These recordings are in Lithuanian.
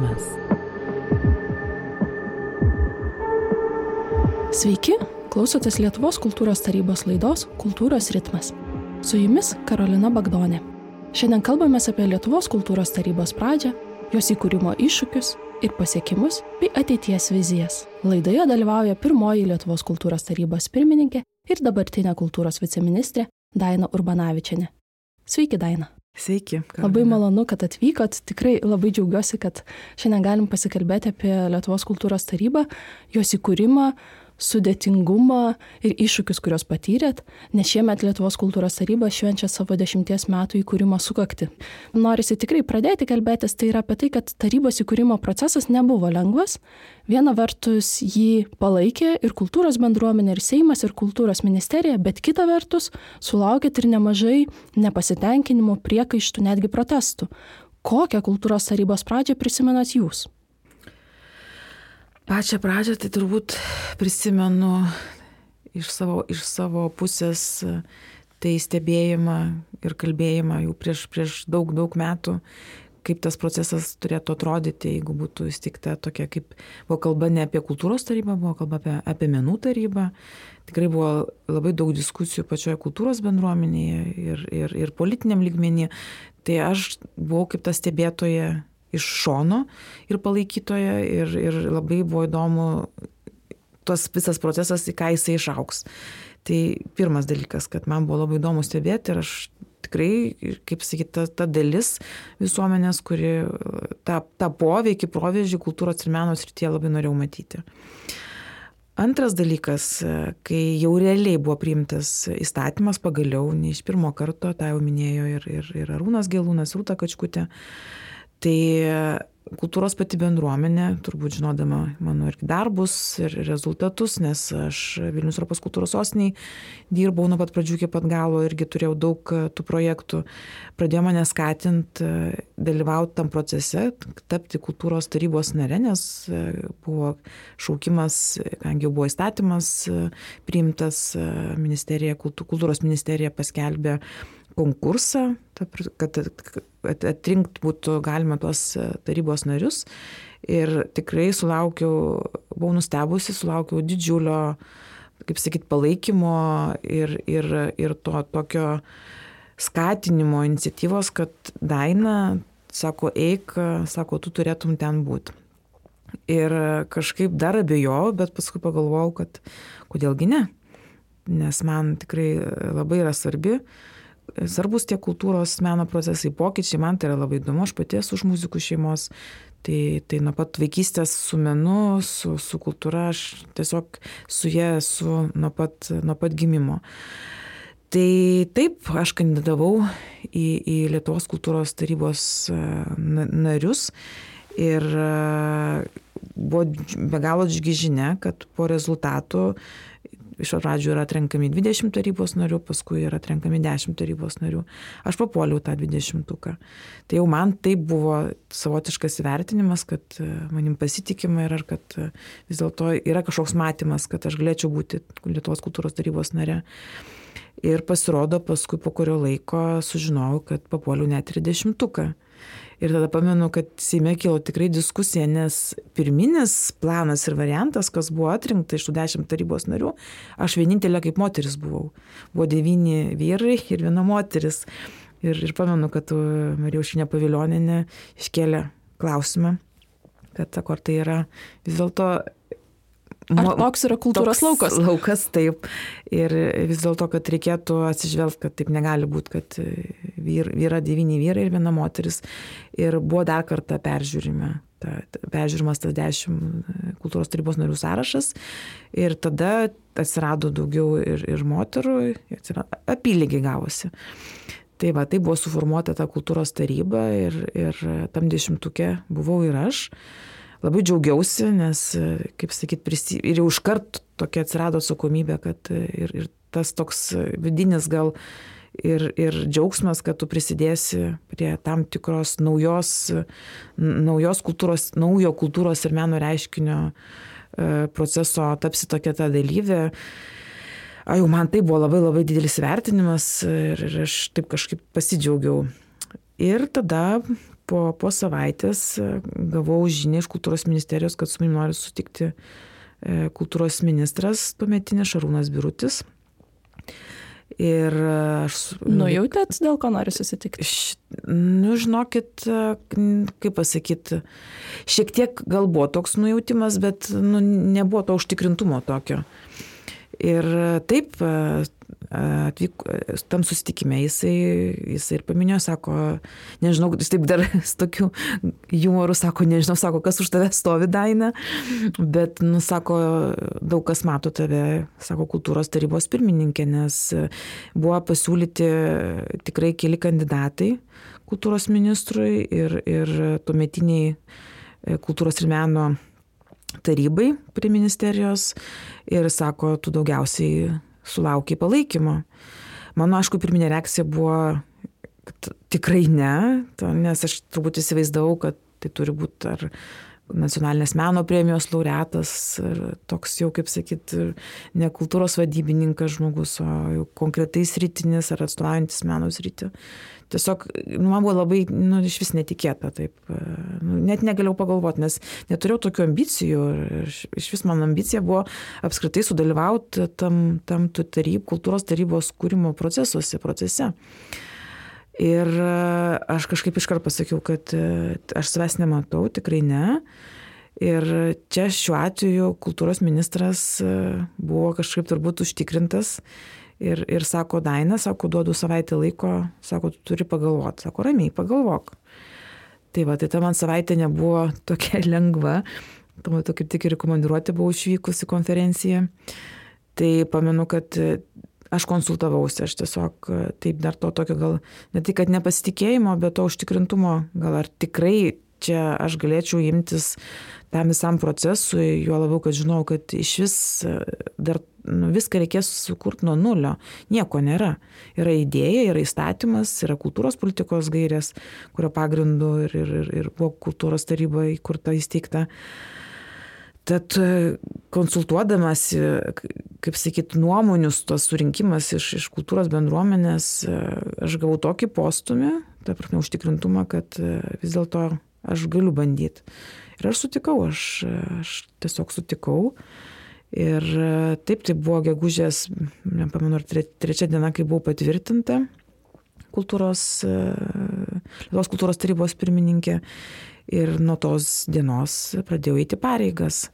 ritmas. Sveiki, klausotės Lietuvos kultūros tarybos laidos Kultūros ritmas. Su jumis Karolina Bagdonė. Šiandien kalbame apie Lietuvos kultūros tarybos pradžią, jos įkūrimo iššūkius ir pasiekimus bei ateities vizijas. Laidoje dalyvauja pirmoji Lietuvos kultūros tarybos pirmininkė ir dabartinė kultūros viceministrė Daina Urbanavičiane. Sveiki, Daina. Sveiki. Karolina. Labai malonu, kad atvykot. Tikrai labai džiaugiuosi, kad šiandien galim pasikalbėti apie Lietuvos kultūros tarybą, jos įkūrimą, sudėtingumą ir iššūkius, kuriuos patyrėt, nes šiemet Lietuvos kultūros taryba švenčia savo dešimties metų įkūrimo sukakti. Norisi tikrai pradėti kalbėtis, tai yra apie tai, kad tarybos įkūrimo procesas nebuvo lengvas. Viena vertus jį palaikė ir kultūros bendruomenė, ir Seimas, ir kultūros ministerija, bet kita vertus sulaukėt ir nemažai nepasitenkinimo, priekaištų, netgi protestų. Kokią kultūros tarybos pradžią prisimenat jūs? Pačią pradžią tai turbūt prisimenu iš savo, iš savo pusės tai stebėjimą ir kalbėjimą jau prieš, prieš daug, daug metų, kaip tas procesas turėtų atrodyti, jeigu būtų įstikta tokia, kaip buvo kalba ne apie kultūros tarybą, buvo kalba apie, apie menų tarybą. Tikrai buvo labai daug diskusijų pačioje kultūros bendruomenėje ir, ir, ir politiniam lygmenį. Tai aš buvau kaip ta stebėtoja iš šono ir palaikytoja ir, ir labai buvo įdomu tas visas procesas, į ką jisai išauks. Tai pirmas dalykas, kad man buvo labai įdomu stebėti ir aš tikrai, kaip sakyti, ta, ta dalis visuomenės, kuri tą, tą poveikį, proveržį kultūros ir meno srityje labai norėjau matyti. Antras dalykas, kai jau realiai buvo priimtas įstatymas pagaliau, ne iš pirmo karto, tą jau minėjo ir, ir, ir Arūnas Gelūnas, Rūta Kačkutė, Tai kultūros pati bendruomenė, turbūt žinodama mano ir darbus, ir rezultatus, nes aš Vilnius Europos kultūros sostiniai dirbau nuo pat pradžių iki pat galo, irgi turėjau daug e, tų projektų, pradėjo mane skatinti e, dalyvauti tam procese, tapti kultūros tarybos nare, nes e, buvo šaukimas, kadangi jau buvo įstatymas priimtas, ministerija, kultūros ministerija paskelbė konkursą, kad atrinkt būtų galima tuos e, tarybos narius. Ir tikrai sulaukiau, buvau nustebusi, sulaukiau didžiulio, kaip sakyt, palaikymo ir, ir, ir to tokio skatinimo iniciatyvos, kad Daina, sako, eik, sako, tu turėtum ten būti. Ir kažkaip dar abejojau, bet paskui pagalvojau, kad kodėlgi ne. Nes man tikrai labai yra svarbi svarbus tie kultūros meno procesai, pokyčiai, man tai yra labai įdomu, aš pati esu už muzikų šeimos, tai, tai nuo pat vaikystės su menu, su, su kultūra, aš tiesiog su jie esu nuo pat, nuo pat gimimo. Tai taip, aš kandidatavau į, į Lietuvos kultūros tarybos e, narius ir e, buvo be galo džiugi žinia, kad po rezultatų iš pradžių yra atrenkami 20 tarybos narių, paskui yra atrenkami 10 tarybos narių. Aš papuoliau tą 20-uką. Tai jau man tai buvo savotiškas įvertinimas, kad e, manim pasitikima ir kad e, vis dėlto yra kažkoks matymas, kad aš galėčiau būti Lietuvos kultūros tarybos nare. Ir pasirodo, paskui po kurio laiko sužinojau, kad papuoliau net 30-uką. Ir tada pamenu, kad Seime kilo tikrai diskusija, nes pirminis planas ir variantas, kas buvo atrinkta iš tų dešimt tarybos narių, aš vienintelė kaip moteris buvau. Buvo devyni vyrai ir viena moteris. Ir, ir pamenu, kad Marija Užinė Paviljoninė iškėlė klausimą, kad, sako, ar tai yra vis dėlto Ar toks yra kultūros laukas? Laukas, taip. Ir vis dėlto, kad reikėtų atsižvelgti, kad taip negali būti, kad vyr, yra devyni vyrai ir viena moteris. Ir buvo dar kartą peržiūrime. Ta, peržiūrimas tas dešimt kultūros tarybos narių sąrašas ir tada atsirado daugiau ir, ir moterų, atsirado, apylygiai gavosi. Tai va, tai buvo suformuota ta kultūros taryba ir, ir tam dešimtukė buvau ir aš labai džiaugiausi, nes, kaip sakyt, prisi... ir jau iškart tokia atsirado atsakomybė, kad ir, ir tas toks vidinis gal ir, ir džiaugsmas, kad tu prisidėsi prie tam tikros naujos, naujos kultūros, naujo kultūros ir meno reiškinio e, proceso, tapsi tokia ta dalyvė. A, jau man tai buvo labai labai didelis vertinimas ir, ir aš taip kažkaip pasidžiaugiau. Ir tada po, po savaitės gavau žinią iš kultūros ministerijos, kad su manimi nori sutikti kultūros ministras tuometinis Šarūnas Birutis. Ir aš. Nujautėt, dėl ko nori susitikti? Š, nu, žinokit, kaip pasakyti, šiek tiek gal buvo toks nujautimas, bet nu, nebuvo to užtikrintumo tokio. Ir taip, atvyk, tam susitikime jisai, jisai ir paminėjo, sako, nežinau, jis taip dar su tokiu humoru sako, nežinau, sako, kas už tave stovi daina, bet, nu, sako, daug kas mato tave, sako, kultūros tarybos pirmininkė, nes buvo pasiūlyti tikrai keli kandidatai kultūros ministrui ir, ir tuometiniai kultūros ir meno tarybai prie ministerijos ir sako, tu daugiausiai sulaukiai palaikymo. Mano, aišku, pirminė reakcija buvo, tikrai ne, nes aš turbūt įsivaizdavau, kad tai turi būti ar nacionalinės meno premijos laureatas, toks jau, kaip sakyt, ne kultūros vadybininkas žmogus, o jau konkretai sritinis ar atstovaujantis meno sritį. Tiesiog nu, man buvo labai, nu, iš vis netikėta, taip, nu, net negalėjau pagalvoti, nes neturėjau tokių ambicijų. Iš, iš vis mano ambicija buvo apskritai sudalyvauti tam, tam taryb, kultūros tarybos kūrimo procesuose, procese. Ir e, aš kažkaip iškart pasakiau, kad e, aš savęs nematau, tikrai ne. Ir čia šiuo atveju kultūros ministras e, buvo kažkaip turbūt užtikrintas ir, ir sako, Daina, sako, duodu savaitę laiko, sako, tu turi pagalvoti, sako, ramiai, pagalvok. Tai va, tai ta man savaitė nebuvo tokia lengva, tuo metu kaip tik ir komandiruoti buvau išvykusi konferenciją. Tai pamenu, kad aš konsultavausi, aš tiesiog e, taip dar to tokio gal, ne tai kad nepasitikėjimo, bet to užtikrintumo, gal ar tikrai čia aš galėčiau imtis tam visam procesui, juo labiau, kad žinau, kad iš vis e, dar nu, viską reikės sukurti nuo nulio. Nieko nėra. Yra idėja, yra įstatymas, yra kultūros politikos gairės, kurio pagrindu ir, ir, ir, ir buvo kultūros taryba įkurta įsteigta. Tad e, konsultuodamas, kaip sakyt, nuomonius, tos surinkimas iš, iš kultūros bendruomenės, e, aš gavau tokį postumį, ta prasme, užtikrintumą, kad e, vis dėlto aš galiu bandyti. Ir aš sutikau, aš, aš tiesiog sutikau. Ir taip, tai buvo gegužės, nepamenu, ar trečia diena, kai buvau patvirtinta kultūros, Lietuvos kultūros tarybos pirmininkė ir nuo tos dienos pradėjau eiti pareigas.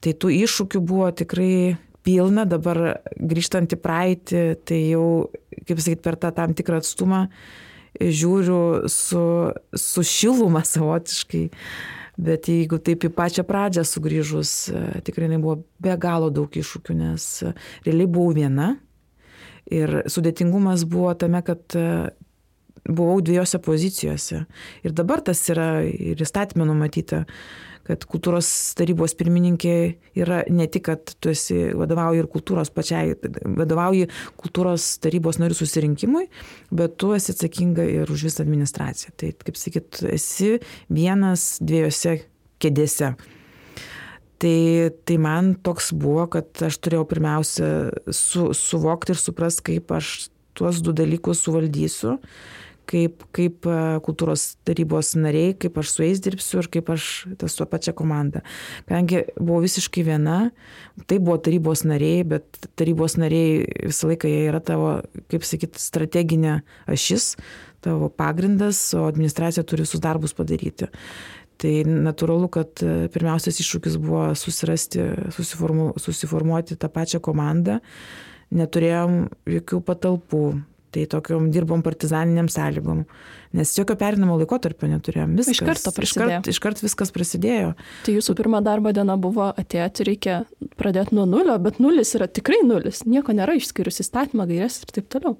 Tai tų iššūkių buvo tikrai pilna, dabar grįžtant į praeitį, tai jau, kaip sakyti, per tą tam tikrą atstumą žiūriu su, su šiluma savotiškai. Bet jeigu taip į pačią pradžią sugrįžus, tikrai buvo be galo daug iššūkių, nes realiai buvau viena. Ir sudėtingumas buvo tame, kad buvau dviejose pozicijose. Ir dabar tas yra ir įstatymė numatyta, kad kultūros tarybos pirmininkė yra ne tik, kad tu esi vadovauji ir kultūros pačiai, vadovauji kultūros tarybos narių susirinkimui, bet tu esi atsakinga ir už visą administraciją. Tai, kaip sakyt, esi vienas dviejose kėdėse. Tai, tai man toks buvo, kad aš turėjau pirmiausia su, suvokti ir suprasti, kaip aš tuos du dalykus suvaldysiu kaip, kaip e, kultūros tarybos nariai, kaip aš su jais dirbsiu ir kaip aš su pačia komanda. Kadangi buvau visiškai viena, tai buvo tarybos nariai, bet tarybos nariai visą laiką jie yra tavo, kaip sakyti, strateginė ašis, tavo pagrindas, o administracija turi visus darbus padaryti. Tai natūralu, kad e, pirmiausias iššūkis buvo susirasti, susiformu, susiformuoti tą pačią komandą. Neturėjom jokių patalpų, Tai tokiom dirbom partizaniniam sąlygom, nes jokio perinamo laikotarpio neturėjom. Viskas, iš karto prasidėjo. Iškart, iškart viskas prasidėjo. Tai jūsų pirma darbo diena buvo atėjti, reikia pradėti nuo nulio, bet nulis yra tikrai nulis. Nieko nėra išskyrus įstatymą, gairias ir taip toliau.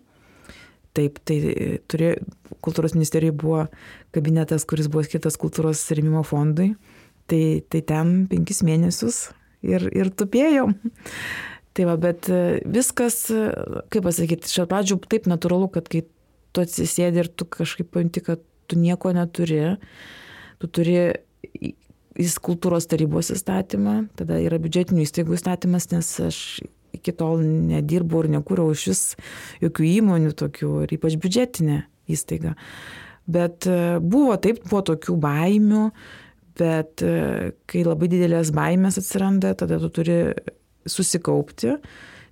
Taip, tai turėjo, kultūros ministerijai buvo kabinetas, kuris buvo skirtas kultūros remimo fondui. Tai, tai ten penkis mėnesius ir, ir tupėjom. Tai va, bet e, viskas, e, kaip pasakyti, iš pradžių taip natūralu, kad kai tu atsisėdi ir tu kažkaip pajunti, kad tu nieko neturi, tu turi į kultūros tarybos įstatymą, tada yra biudžetinių įstaigų įstatymas, nes aš iki tol nedirbau ir nekūriau iš vis jokių įmonių tokių, ir ypač biudžetinė įstaiga. Bet e, buvo taip, buvo tokių baimių, bet kai labai didelės baimės atsiranda, tada tu turi susikaupti,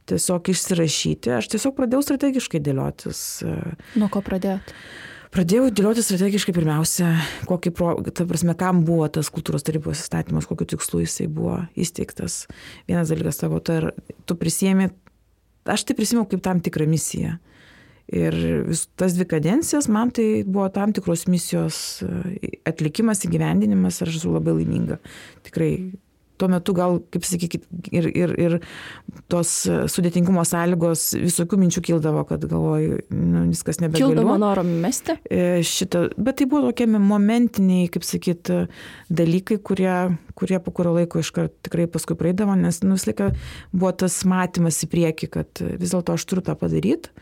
tiesiog išsirašyti. Aš tiesiog pradėjau strategiškai dėliotis. E, Nuo ko pradėjot? Pradėjau dėlioti strategiškai pirmiausia, kokį, pro, ta prasme, kam buvo tas kultūros tarybos įstatymas, kokiu tikslu jisai buvo įsteigtas. Vienas dalykas tavo, tai tu prisėmė, aš tai prisimenu kaip tam tikrą misiją. Ir vis, tas dvi kadencijas man tai buvo tam tikros misijos e, atlikimas, įgyvendinimas ir aš esu labai laiminga. Tikrai tuo metu gal, kaip sakykit, ir, ir, ir tos sudėtingumo sąlygos visokių minčių kildavo, kad galvoju, nu, viskas nebegaliu. Kildavo noro mesti? E, šitą, bet tai buvo tokie momentiniai, kaip sakyt, dalykai, kurie, kurie po kurio laiko iškart tikrai paskui praeidavo, nes nu, vis laiką buvo tas matymas į priekį, kad vis dėlto aš turiu tą padaryti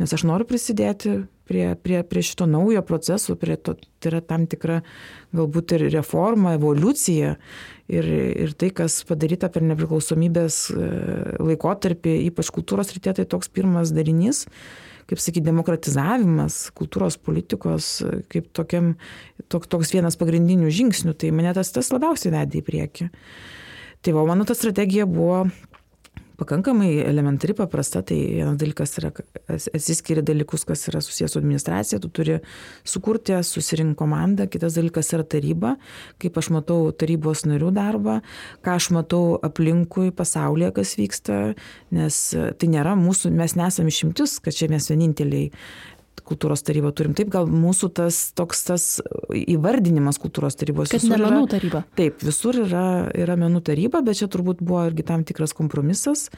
nes aš noriu prisidėti prie, prie, prie šito naujo proceso, prie to, tai yra tam tikra galbūt ir reforma, evoliucija ir, ir tai, kas padaryta per nepriklausomybės e, laikotarpį, ypač kultūros rytė, tai toks pirmas darinys, kaip sakyti, demokratizavimas kultūros politikos, kaip tokiam, tok, toks vienas pagrindinių žingsnių, tai mane tas, tas labiausiai vedė į priekį. Tai va, mano ta strategija buvo pakankamai elementari, paprasta, tai vienas dalykas yra, atsiskiri dalykus, kas yra susijęs su administracija, tu turi sukurti, susirinkti komandą, kitas dalykas yra taryba, kaip aš matau tarybos narių darbą, ką aš matau aplinkui pasaulyje, kas vyksta, nes tai nėra mūsų, mes nesame išimtis, kad čia mes vieninteliai kultūros tarybą turim. Taip, gal mūsų tas toks tas įvardinimas kultūros tarybos. Kad ne menų taryba. Taip, visur yra, yra menų taryba, bet čia turbūt buvo irgi tam tikras kompromisas,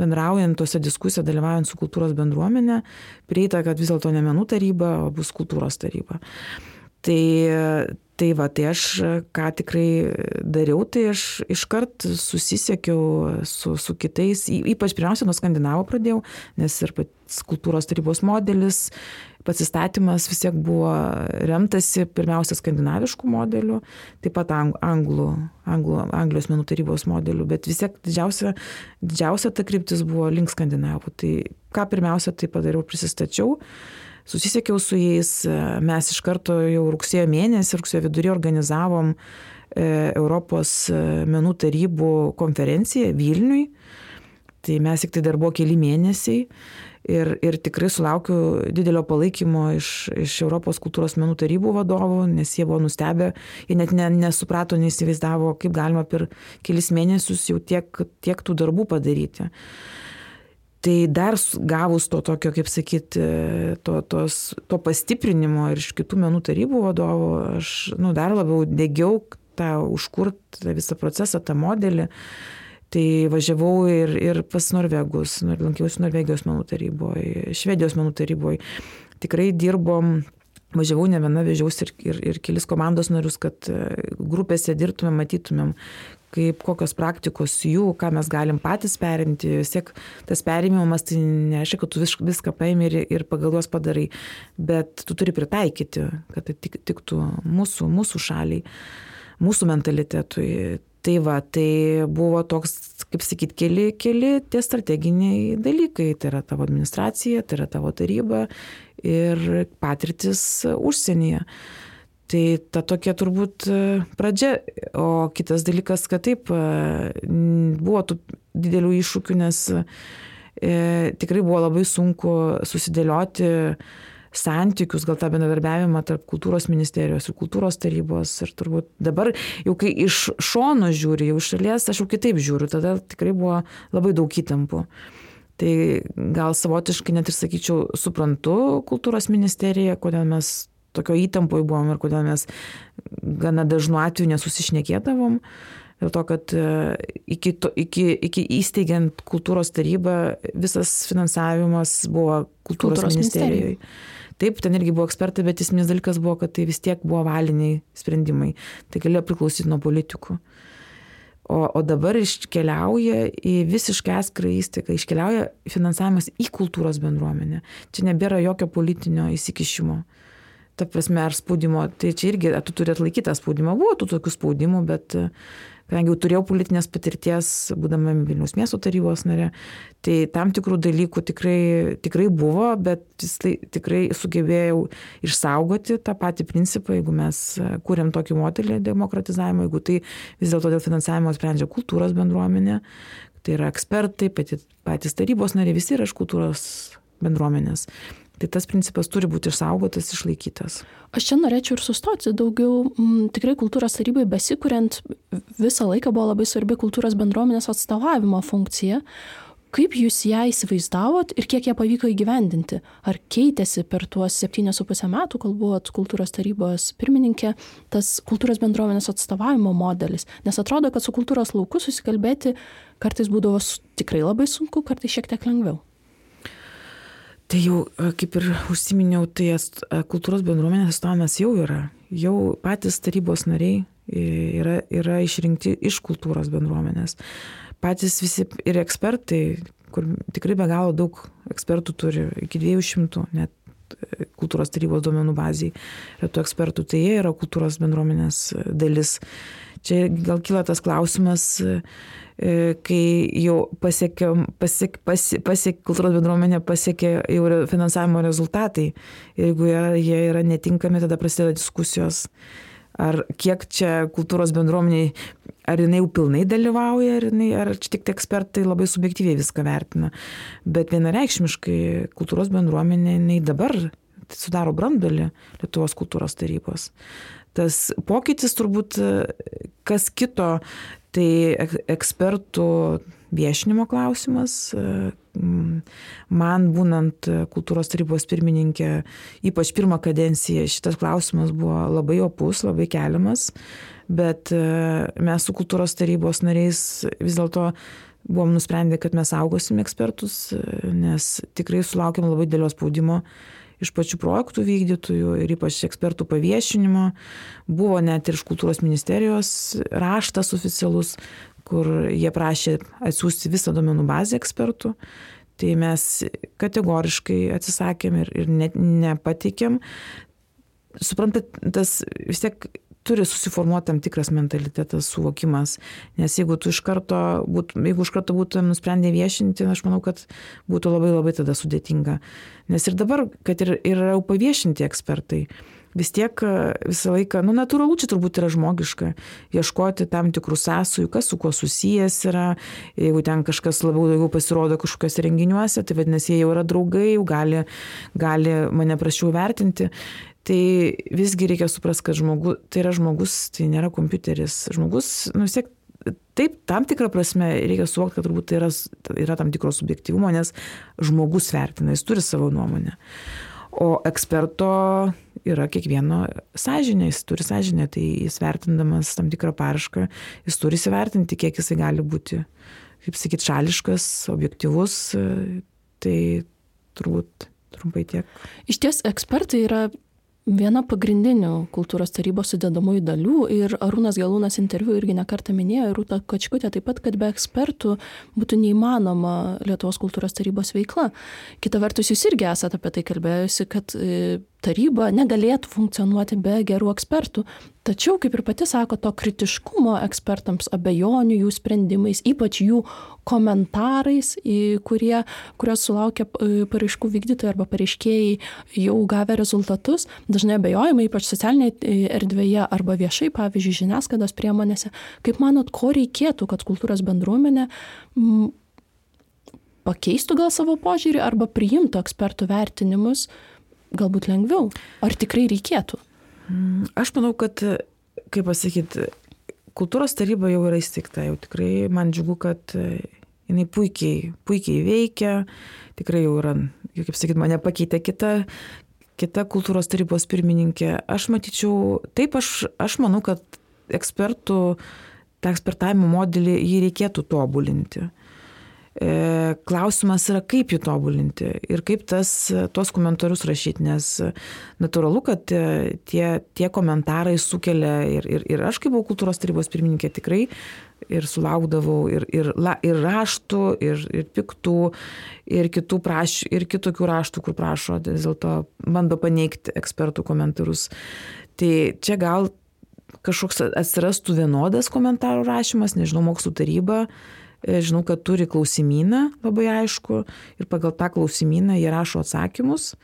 bendraujant tose diskusijose, dalyvaujant su kultūros bendruomenė, prieita, kad vis dėlto ne menų taryba, o bus kultūros taryba. Tai, tai va, tai aš ką tikrai dariau, tai aš iškart susisiekiau su, su kitais, ypač pirmiausia nuo Skandinavo pradėjau, nes ir pats kultūros tarybos modelis, pats įstatymas vis tiek buvo remtasi pirmiausia skandinaviškų modelių, taip pat anglų, anglų, Anglijos menų tarybos modelių, bet vis tiek didžiausia, didžiausia ta kryptis buvo link skandinavų. Tai ką pirmiausia tai padariau, prisistačiau susisiekiau su jais, mes iš karto jau rugsėjo mėnesį, rugsėjo vidurį organizavom e, Europos e, menų tarybų konferenciją Vilniui. Tai mes tik tai dar buvo keli mėnesiai ir, ir tikrai sulaukiu didelio palaikymo iš, iš Europos kultūros menų tarybų vadovų, nes jie buvo nustebę, jie net ne, nesuprato, neįsivaizdavo, kaip galima per kelis mėnesius jau tiek, tiek tų darbų padaryti. Tai dar gavus to tokio, kaip sakyti, to, tos, to pastiprinimo ir iš kitų menų tarybų vadovų, aš nu, dar labiau dėgiau tą užkurt tą visą procesą, tą modelį. Tai važiavau ir, ir pas Norvegus, lankiausi Norvegijos menų taryboje, Švedijos menų taryboje. Tikrai dirbom važiavau ne viena, vežiausi ir, ir, ir kelis komandos narius, kad grupėse dirbtumėm, matytumėm, kaip kokios praktikos jų, ką mes galim patys perimti. Vis tiek tas perimimas tai nereiškia, kad tu vis, viską paimi ir, ir pagal juos padarai, bet tu turi pritaikyti, kad tai tik, tiktų mūsų, mūsų šaliai, mūsų mentalitetui. Tai va, tai buvo toks, kaip sakyt, keli, keli tie strateginiai dalykai. Tai yra tavo administracija, tai yra tavo taryba ir patirtis užsienyje. Tai ta tokia turbūt e, pradžia, o kitas dalykas, kad taip, e, buvo tų didelių iššūkių, nes e, tikrai buvo labai sunku susidėlioti santykius, gal tą bendradarbiavimą tarp kultūros ministerijos ir kultūros tarybos. Ir turbūt dabar, jau kai iš šono žiūri, jau iš šalies, aš jau kitaip žiūriu, tada tikrai buvo labai daug įtampų. Tai gal savotiškai net ir sakyčiau, suprantu kultūros ministeriją, kodėl mes tokio įtampoje buvom ir kodėl mes gana dažnu atveju nesusišnekėdavom. Dėl to, kad e, iki, to, iki, iki įsteigiant kultūros tarybą visas finansavimas buvo kultūros, kultūros ministerijoje. Taip, ten irgi buvo ekspertai, bet esminis dalykas buvo, kad tai vis tiek buvo valiniai sprendimai. Tai galėjo priklausyti nuo politikų. O, o dabar iškeliauja į visiškai atskirą įstaigą, iškeliauja finansavimas į kultūros bendruomenę. Čia nebėra jokio politinio įsikišimo ta prasme, ar spaudimo, tai čia irgi, tu turi atlaikyti tą spaudimą. Buvo tų tokių spaudimų, bet, kadangi jau turėjau politinės patirties, būdama Vilnius miesto tarybos nare, tai tam tikrų dalykų tikrai, tikrai buvo, bet tai tikrai sugebėjau išsaugoti tą patį principą, jeigu mes kūrėm tokį modelį demokratizavimo, jeigu tai vis dėlto dėl finansavimo sprendžia kultūros bendruomenė, tai yra ekspertai, patys tarybos nariai, visi yra iš kultūros bendruomenės. Tai tas principas turi būti išsaugotas, išlaikytas. Aš čia norėčiau ir sustoti daugiau, m, tikrai kultūros tarybai besikuriant visą laiką buvo labai svarbi kultūros bendruomenės atstovavimo funkcija. Kaip jūs ją įsivaizdavot ir kiek ją pavyko įgyvendinti? Ar keitėsi per tuos septynius su pusę metų, kol buvot kultūros tarybos pirmininkė, tas kultūros bendruomenės atstovavimo modelis? Nes atrodo, kad su kultūros lauku susikalbėti kartais būdavo tikrai labai sunku, kartais šiek tiek lengviau. Tai jau, kaip ir užsiminiau, tai kultūros bendruomenės atstovavimas jau yra. Jau patys tarybos nariai yra, yra išrinkti iš kultūros bendruomenės. Patys visi ir ekspertai, kur tikrai be galo daug ekspertų turi, iki 200 net kultūros tarybos duomenų baziai yra tų ekspertų, tai jie yra kultūros bendruomenės dalis. Čia gal kyla tas klausimas, E, kai jau pasiekė, pasiek, pasiek, pasiek, kultūros bendruomenė pasiekė jau finansavimo rezultatai. Jeigu jie, yra netinkami, tada prasideda diskusijos, ar kiek čia kultūros bendruomeniai, ar jinai jau pilnai dalyvauja, ar, jinai, ar čia tik ekspertai labai subjektyviai viską vertina. Bet vienareikšmiškai kultūros bendruomenė, jinai dabar sudaro brandolį Lietuvos kultūros tarybos tas pokytis turbūt kas kito Tai ekspertų viešinimo klausimas. Man būnant kultūros tarybos pirmininkė, ypač pirmą kadenciją, šitas klausimas buvo labai opus, labai keliamas, bet mes su kultūros tarybos nariais vis dėlto buvom nusprendę, kad mes saugosim ekspertus, nes tikrai sulaukėm labai dėlio spaudimo iš pačių projektų vykdytojų ir ypač ekspertų paviešinimo. Buvo net ir iš kultūros ministerijos raštas oficialus, kur jie prašė atsiųsti visą domenų bazę ekspertų. Tai mes kategoriškai atsisakėm ir, ir net nepatikėm. Suprantat, tas vis tiek turi susiformuoti tam tikras mentalitetas, suvokimas. Nes jeigu tu iš karto, būt, jeigu iš karto būtum nusprendę viešinti, aš manau, kad būtų labai labai tada sudėtinga. Nes ir dabar, kad ir yra jau paviešinti ekspertai, vis tiek visą laiką, nu, natūralu, čia turbūt yra žmogiška, ieškoti tam tikrų sąsųjų, kas su kuo susijęs yra, jeigu ten kažkas labiau daugiau pasirodo kažkokiuose renginiuose, tai vadinasi, jie jau yra draugai, jau gali, gali mane prašiau vertinti. Tai visgi reikia suprasti, kad žmogus, tai yra žmogus, tai nėra kompiuteris. Žmogus, nu vis tiek, taip, tam tikrą prasme reikia suvokti, kad turbūt tai yra, yra tam tikro subjektivumo, nes žmogus vertina, jis turi savo nuomonę. O eksperto yra kiekvieno sąžinė, jis turi sąžinę, tai jis vertindamas tam tikrą parašką, jis turi įsivertinti, kiek jisai gali būti, kaip sakyt, šališkas, objektivus. Tai turbūt trumpai tiek. Iš ties ekspertai yra viena pagrindinių kultūros tarybos sudedamųjų dalių ir arūnas gelūnas interviu irgi ne kartą minėjo ir rūta kačkutė taip pat kad be ekspertų būtų neįmanoma lietuvos kultūros tarybos veikla. Kita vertus jūs irgi esat apie tai kalbėjusi kad e, taryba negalėtų funkcionuoti be gerų ekspertų tačiau kaip ir pati sakot to kritiškumo ekspertams abejonių jų sprendimais ypač jų komentarais kurie kuriuos sulaukia e, paraiškų vykdytojai arba pareiškėjai jau gavę rezultatus dažnai abejojama ypač socialinėj e, erdvėje arba viešai pavyzdžiui žiniasklaidos priemonėse kaip manot ko reikėtų kad kultūros bendruomenė pakeistų gal savo požiūrį arba priimtų ekspertų vertinimus galbūt lengviau? Ar tikrai reikėtų? Mm, aš manau, kad, kaip pasakyti, kultūros taryba jau yra įsteigta, jau tikrai man džiugu, kad e, jinai puikiai, puikiai veikia, tikrai jau yra, kaip sakyti, mane pakeitė kita, kita kultūros tarybos pirmininkė. Aš matyčiau, taip, aš, aš manau, kad ekspertų, tą ekspertavimo modelį jį reikėtų tobulinti. E, klausimas yra, kaip jį tobulinti ir kaip tas, tuos komentarus rašyti, nes natūralu, kad e, tie, tie komentarai sukelia ir, ir, ir aš kaip buvau kultūros tarybos pirmininkė tikrai ir sulaukdavau ir, ir, la, ir raštų, ir, ir piktų, ir, praš, ir kitokių raštų, kur prašo vis dėlto bando paneigti ekspertų komentarus. Tai čia gal kažkoks atsirastų vienodas komentarų rašymas, nežinau, mokslo taryba, e, žinau, kad turi klausimyną labai aišku ir pagal tą klausimyną jie rašo atsakymus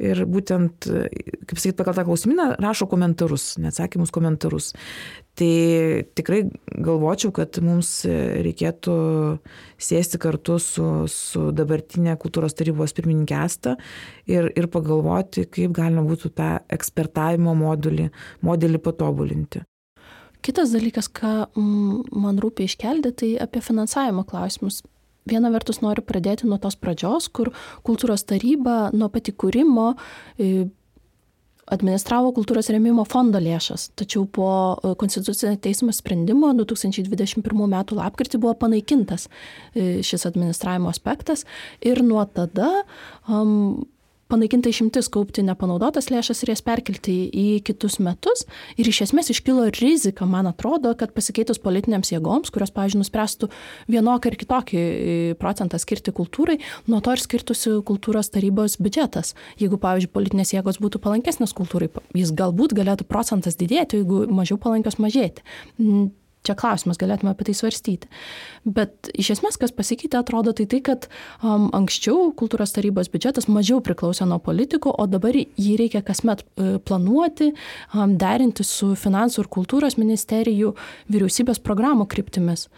ir būtent, kaip sakyt, pagal tą klausimyną rašo komentarus, neatsakymus komentarus. Tai tikrai galvočiau, kad mums reikėtų sėsti kartu su, su dabartinė kultūros tarybos pirmininkė Asta ir, ir pagalvoti, kaip galima būtų tą ekspertavimo modelį, modelį patobulinti. Kitas dalykas, ką man rūpia iškelti, tai apie finansavimo klausimus viena vertus noriu pradėti nuo tos pradžios, kur kultūros taryba nuo pat įkūrimo e, administravo kultūros remimo fondo lėšas, tačiau po e, Konstitucinio teismo sprendimo 2021 m. lapkritį buvo panaikintas e, šis administravimo aspektas ir nuo tada um, panaikinta išimtis kaupti nepanaudotas lėšas ir jas perkelti į kitus metus. Ir iš esmės iškilo rizika, man atrodo, kad pasikeitus politinėms jėgoms, kurios, pavyzdžiui, nuspręstų vienokį ar kitokį e, procentą skirti kultūrai, nuo to ir skirtusi kultūros tarybos biudžetas. Jeigu, pavyzdžiui, politinės jėgos būtų palankesnės kultūrai, jis galbūt galėtų procentas didėti, jeigu mažiau palankios mažėti čia klausimas, galėtume apie tai svarstyti. Bet iš esmės, kas pasikeitė, atrodo tai tai, kad um, anksčiau kultūros tarybos biudžetas mažiau priklausė nuo politikų, o dabar jį reikia kasmet uh, planuoti, um, derinti su finansų ir kultūros ministerijų vyriausybės programų kryptimis.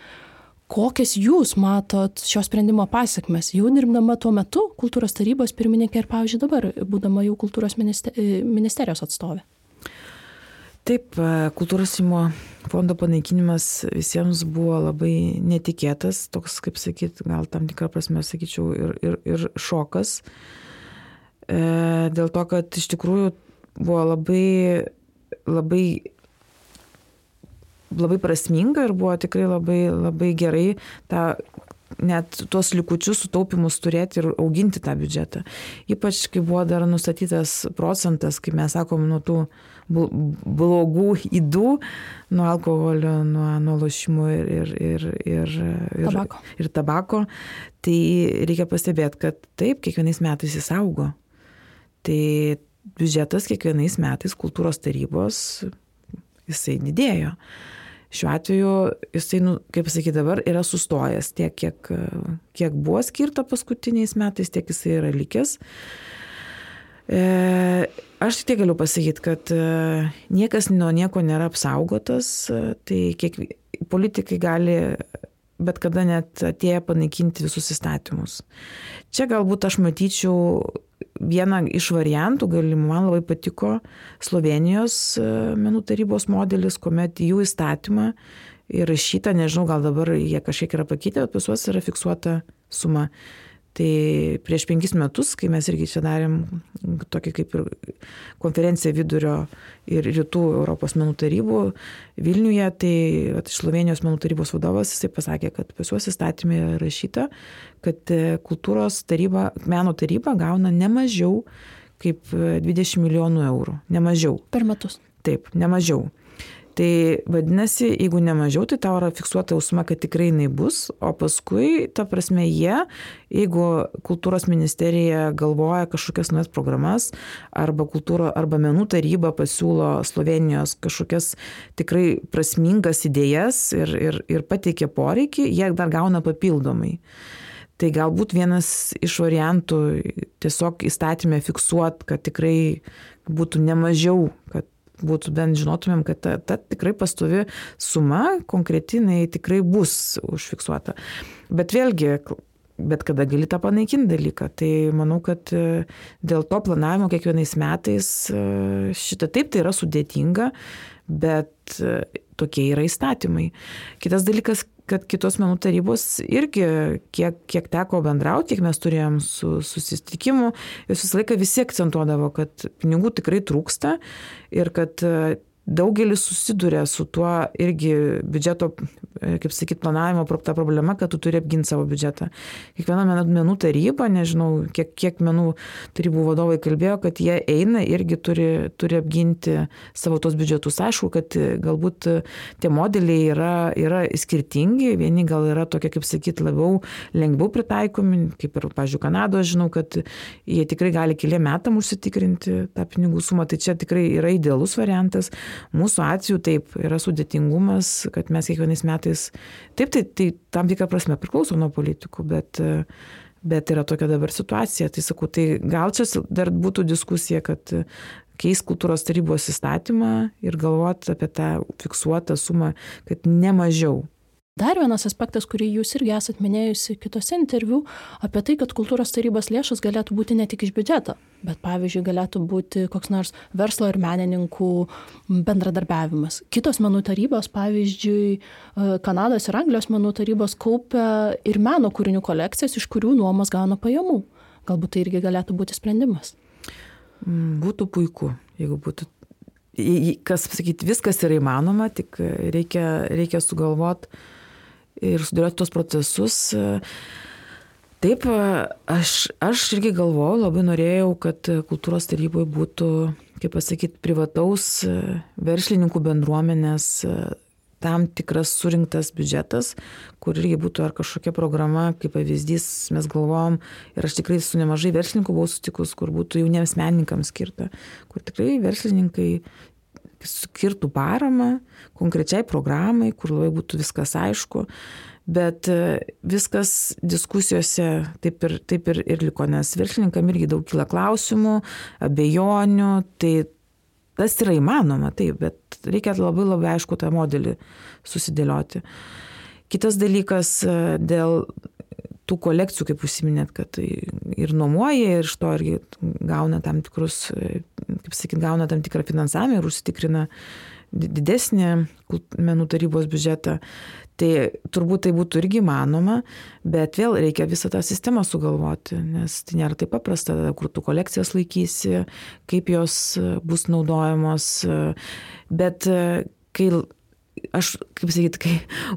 Kokias jūs matot šio sprendimo pasiekmes, jau dirbdama tuo metu kultūros tarybos pirmininkė ir, pavyzdžiui, dabar būdama jau kultūros ministerijos atstovė? Taip, kultūros įmo fondo panaikinimas visiems buvo labai netikėtas, toks, kaip sakyt, gal tam tikrą prasme, sakyčiau, ir, ir, ir šokas. E, dėl to, kad iš tikrųjų buvo labai, labai, labai prasminga ir buvo tikrai labai, labai gerai tą net tuos likučius sutaupimus turėti ir auginti tą biudžetą. Ypač, kai buvo dar nustatytas procentas, kaip mes sakom, nuo tų blogų įdų, nuo alkoholio, nuo, nuo lošimų ir, ir, ir, ir, ir, tabako. ir tabako, tai reikia pastebėti, kad taip, kiekvienais metais jis augo. Tai biudžetas kiekvienais metais kultūros tarybos jisai didėjo. Šiuo atveju jisai, nu, kaip sakyti, dabar yra sustojęs tiek, kiek, kiek buvo skirta paskutiniais metais, tiek jisai yra likęs. E, Aš tik galiu pasakyti, kad e, niekas nuo nieko nėra apsaugotas, e, tai kiek politikai gali bet kada net atėję panaikinti visus įstatymus. Čia galbūt aš matyčiau vieną iš variantų galimų, man labai patiko Slovenijos e, menų tarybos modelis, kuomet jų įstatymą įrašyta, nežinau, gal dabar jie kažkiek yra pakeitę, bet pas juos yra fiksuota suma Tai prieš penkis metus, kai mes irgi čia darėm tokį kaip ir konferenciją vidurio ir rytų Europos menų tarybų Vilniuje, tai at, Slovenijos menų tarybos vadovas jisai pasakė, kad pas juos įstatymė rašyta, kad e, kultūros taryba, meno taryba gauna ne mažiau kaip 20 milijonų eurų. Ne mažiau. Per metus. Taip, ne mažiau. Tai vadinasi, jeigu nemažiau, tai tau yra fiksuota jausma, kad tikrai jinai bus, o paskui, ta prasme, jie, jeigu kultūros ministerija galvoja kažkokias naujas programas, arba kultūro, arba menų taryba pasiūlo Slovenijos kažkokias tikrai prasmingas idėjas ir, ir, ir pateikia poreikį, jie dar gauna papildomai. Tai galbūt vienas iš variantų tiesiog įstatymę fiksuot, kad tikrai būtų nemažiau, kad būtų bent žinotumėm, kad ta, ta tikrai pastovi suma, konkretinai tikrai bus užfiksuota. Bet vėlgi, bet kada gali tą panaikinti dalyką. Tai manau, kad e, dėl to planavimo kiekvienais metais e, šitą taip tai yra sudėtinga, bet e, tokie yra įstatymai. Kitas dalykas, kad kitos menų tarybos irgi, kiek, kiek teko bendrauti, kiek mes turėjom su, susitikimų, jos visą laiką visi akcentuodavo, kad pinigų tikrai trūksta ir kad daugelis susiduria su tuo irgi biudžeto, e, kaip sakyt, planavimo ta problema, kad tu turi apginti savo biudžetą. Kiekviena menų taryba, nežinau, kiek, kiek menų tarybų vadovai kalbėjo, kad jie eina irgi turi, turi apginti savo tos biudžetus. Aišku, kad galbūt tie modeliai yra, yra skirtingi, vieni gal yra tokie, kaip sakyt, labiau lengviau pritaikomi, kaip ir, pažiūrėjau, Kanadoje žinau, kad jie tikrai gali keliam metam užsitikrinti tą pinigų sumą, tai čia tikrai yra idealus variantas. Mūsų atveju taip yra sudėtingumas, kad mes kiekvienais metais, taip, tai, tai tam tikrą prasme priklauso nuo politikų, bet, bet yra tokia dabar situacija. Tai sakau, tai gal čia dar būtų diskusija, kad keis kultūros tarybos įstatymą ir galvoti apie tą fiksuotą sumą, kad ne mažiau Dar vienas aspektas, kurį jūs irgi esat minėjusi kitose interviu, apie tai, kad kultūros tarybos lėšos galėtų būti ne tik iš biudžeto, bet pavyzdžiui galėtų būti koks nors verslo ir menininkų bendradarbiavimas. Kitos menų tarybos, pavyzdžiui, e, Kanados ir Anglijos menų tarybos kaupia ir meno kūrinių kolekcijas, iš kurių nuomos gauna pajamų. Galbūt tai irgi galėtų būti sprendimas. Mm, būtų puiku, jeigu būtų kas pasakyti, viskas yra įmanoma, tik reikia, reikia sugalvoti ir sudėlioti tos procesus. Taip, aš, aš irgi galvojau, labai norėjau, kad kultūros taryboje būtų, kaip pasakyti, privataus verslininkų bendruomenės tam tikras surinktas biudžetas, kur irgi būtų ar kažkokia programa, kaip pavyzdys, mes galvom, ir aš tikrai su nemažai verslininkų buvau sutikus, kur būtų jauniems menininkams skirta, kur tikrai verslininkai skirtų paramą konkrečiai programai, kur labai būtų viskas aišku. Bet e, viskas diskusijose taip ir, taip ir, ir liko, nes viršininkam irgi daug kyla klausimų, abejonių, tai tas yra įmanoma, taip, bet reikia labai labai aišku tą modelį susidėlioti. Kitas dalykas e, dėl tų kolekcijų, kaip užsiminėt, kad tai ir nuomoja, ir iš to irgi gauna tam tikrus, kaip sakyt, gauna tam tikrą finansavimą ir užsitikrina didesnį menų tarybos biudžetą. Tai turbūt tai būtų irgi manoma, bet vėl reikia visą tą sistemą sugalvoti, nes tai nėra taip paprasta, kur tu kolekcijas laikysi, kaip jos bus naudojamos. Bet kai aš, kaip sakyti, kai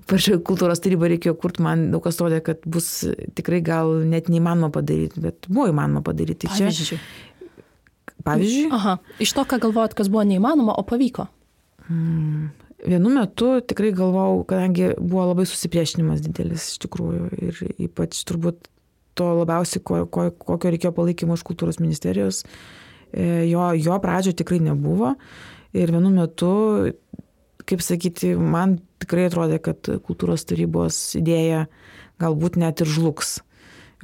pačioj kultūros taryba reikėjo kurti, man daug kas rodė, kad bus tikrai gal net neįmanoma padaryti, bet buvo įmanoma padaryti. Tai pavyzdžiui. Čia, pavyzdžiui. Aha, iš to, ką galvojat, kas buvo neįmanoma, o pavyko. Hmm. Vienu metu tikrai galvojau, kadangi buvo labai susipriešinimas didelis iš tikrųjų ir ypač turbūt to labiausiai, ko, ko, kokio reikėjo palaikymo iš kultūros ministerijos, e, jo, jo pradžio tikrai nebuvo. Ir vienu metu kaip sakyti, man tikrai atrodė, kad kultūros tarybos idėja galbūt net ir žlugs.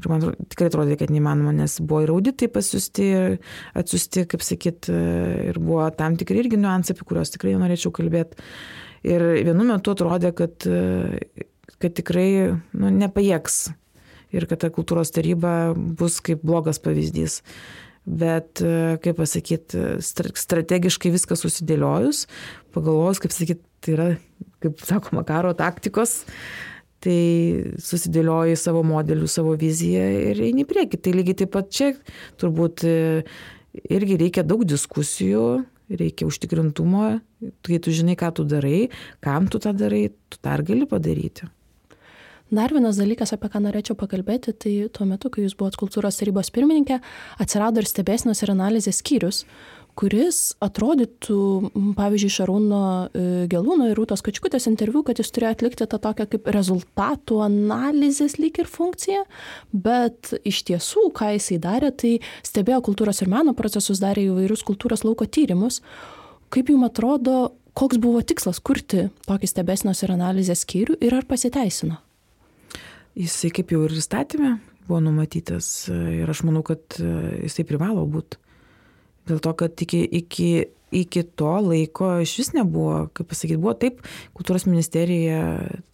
Ir man tikrai atrodė, kad neįmanoma, nes buvo ir auditai pasiusti, atsiusti, kaip sakyt, ir buvo tam tikri irgi niuansai, apie kuriuos tikrai norėčiau kalbėti. Ir vienu metu atrodė, kad, kad tikrai nu, nepajėgs ir kad ta kultūros taryba bus kaip blogas pavyzdys bet, e, kaip pasakyti, strategiškai viską susidėliojus, pagalvojus, kaip sakyti, tai yra, kaip sakoma, karo taktikos, tai susidėlioji savo modelių, savo viziją ir eini prieki. Tai lygiai taip pat čia turbūt e, irgi reikia daug diskusijų, reikia užtikrintumo, kai tu žinai, ką tu darai, kam tu tą darai, tu dar gali padaryti. Dar vienas dalykas, apie ką norėčiau pakalbėti, tai tuo metu, kai jūs buvote kultūros tarybos pirmininkė, atsirado ir stebėsinos ir analizės skyrius, kuris atrodytų, pavyzdžiui, Šarūno e, Gelūno ir Rūtos Kačkutės interviu, kad jis turėjo atlikti tą tokią kaip rezultatų analizės lyg ir funkciją, bet iš tiesų, ką jisai darė, tai stebėjo kultūros ir meno procesus, darė įvairius kultūros lauko tyrimus. Kaip jums atrodo, koks buvo tikslas kurti tokį stebėsinos ir analizės skyrių ir ar pasiteisino? Jisai kaip jau ir įstatymė buvo numatytas ir aš manau, kad e, jisai privalo būti. Dėl to, kad iki, iki, iki to laiko iš vis nebuvo, kaip pasakyti, buvo taip, kultūros ministerija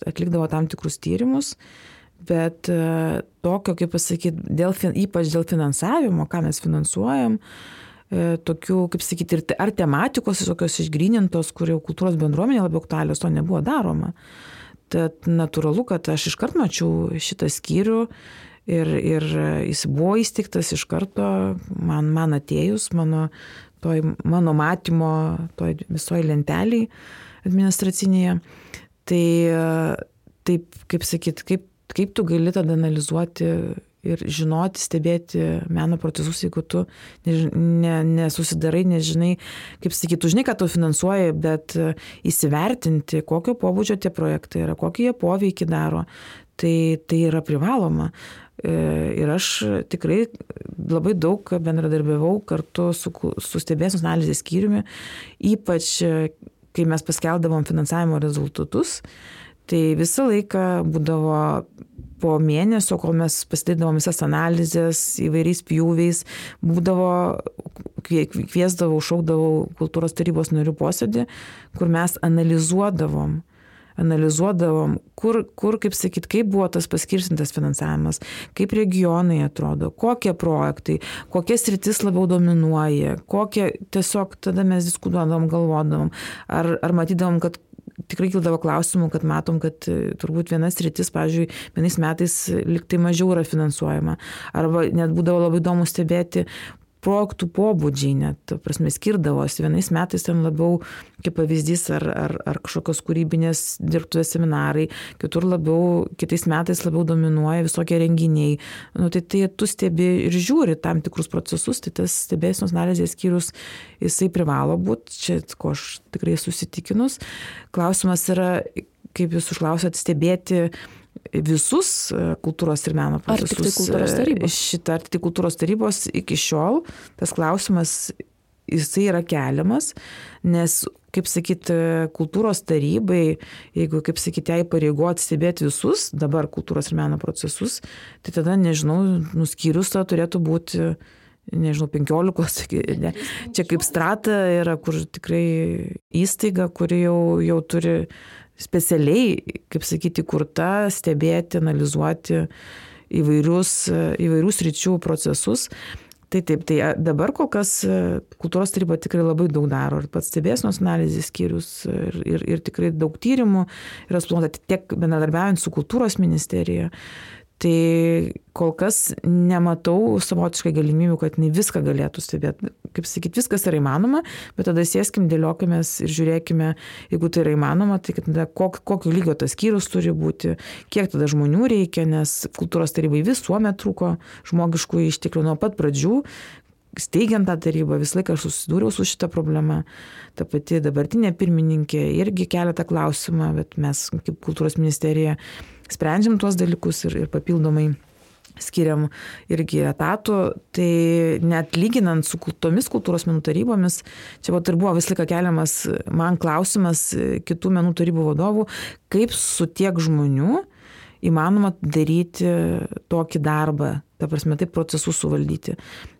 atlikdavo tam tikrus tyrimus, bet e, tokio, kaip pasakyti, dėl, ypač dėl finansavimo, ką mes finansuojam, e, tokių, kaip sakyti, ar tematikos tokios išgrinintos, kur jau kultūros bendruomenė labiau aktualios, to nebuvo daroma. Tad natūralu, kad aš iškart mačiau šitą skyrių ir, ir jis buvo įsteigtas iš karto, man, man atėjus, mano, toj, mano matymo, toj visoji lenteliai administracinėje. Tai taip, kaip sakyt, kaip, kaip tu gali tada analizuoti ir žinoti, stebėti meno procesus, jeigu tu nesusidarai, ne, ne nežinai, kaip sakyti, tu žinai, kad tu finansuoji, bet įsivertinti, kokio pobūdžio tie projektai yra, kokį jie poveikį daro, tai, tai yra privaloma. E, ir aš tikrai labai daug bendradarbiavau kartu su, su stebėsimus analizės skyriumi, ypač kai mes paskeldavom finansavimo rezultatus, tai visą laiką būdavo po mėnesio, kol mes pasidarydavom visas analizės įvairiais pjūviais, būdavo, kviesdavau, šaukdavau kultūros tarybos narių posėdį, kur mes analizuodavom analizuodavom, kur, kur kaip sakyt, kaip buvo tas paskirstintas finansavimas, kaip regionai atrodo, kokie projektai, kokie sritis labiau dominuoja, kokie tiesiog tada mes diskutuodavom, galvodavom, ar, ar matydavom, kad tikrai kildavo klausimų, kad matom, kad e, turbūt vienas rytis, pavyzdžiui, vienais metais liktai mažiau yra finansuojama. Arba net būdavo labai įdomu stebėti, projektų pobūdžiai net, prasme, skirdavosi. Vienais metais ten labiau, kaip pavyzdys, ar, ar, ar kažkokios kūrybinės dirbtuvės seminarai, kitur labiau, kitais metais labiau dominuoja visokie renginiai. Nu, tai, tai tu stebi ir žiūri tam tikrus procesus, tai tas stebėsinos analizės skyrius, jisai privalo būti, čia ko aš tikrai susitikinus. Klausimas yra, kaip jūs užklausėt, stebėti visus e, kultūros ir meno procesus. Ar tik tai kultūros e, tarybos? Šitą, ar tik tai kultūros tarybos iki šiol tas klausimas jisai yra keliamas, nes, kaip sakyti, kultūros tarybai, jeigu, kaip sakyti, jai pareigoti stebėti visus dabar kultūros ir meno procesus, tai tada, nežinau, nuskyrius to turėtų būti nežinau, penkiolikos, ne. čia kaip strata yra, kur tikrai įstaiga, kuri jau, jau turi specialiai, kaip sakyti, kurta stebėti, analizuoti įvairius, įvairius ryčių procesus. Tai taip, tai dabar kol kas kultūros taryba tikrai labai daug daro ir pats stebėsnos analizės skyrius ir, ir, ir tikrai daug tyrimų yra suplanuota tiek bendradarbiaujant su kultūros ministerija, Tai kol kas nematau savotiškai galimybių, kad jinai viską galėtų stebėti. Kaip sakyti, viskas yra įmanoma, bet tada sėskim, dėliokimės ir žiūrėkime, jeigu tai yra įmanoma, tai tada kok, kokio lygio tas skyrius turi būti, kiek tada žmonių reikia, nes kultūros tarybai visuomet trūko žmogiškų išteklių nuo pat pradžių. Steigiant tą tarybą visą laiką aš susidūriau su šitą problemą. Ta pati dabartinė pirmininkė irgi kelia tą klausimą, bet mes kaip kultūros ministerija sprendžiam tuos dalykus ir, ir papildomai skiriam irgi etatų, tai net lyginant su tomis kultūros menų tarybomis, čia pat ir buvo visą laiką keliamas man klausimas kitų menų tarybų vadovų, kaip su tiek žmonių įmanoma daryti tokį darbą, ta prasme, taip procesus suvaldyti.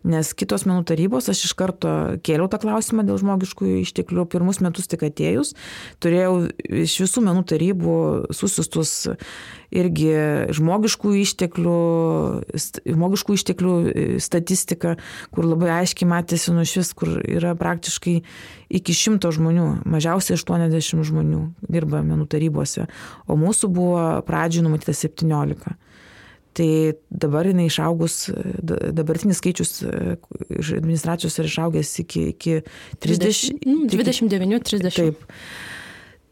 Nes kitos menų tarybos, aš iš karto kėliau tą klausimą dėl žmogiškųjų išteklių, pirmus metus tik atėjus, turėjau iš visų menų tarybų susistus irgi žmogiškų išteklių, žmogiškų išteklių e, statistiką, kur labai aiškiai matėsi nuo šis, kur yra praktiškai iki šimto žmonių, mažiausiai 80 žmonių dirba menų tarybose, o mūsų buvo pradžioj numatyta 17. Tai dabar jinai išaugus, dabartinis skaičius e, iš administracijos yra išaugęs iki, iki 30, 29-30. Taip.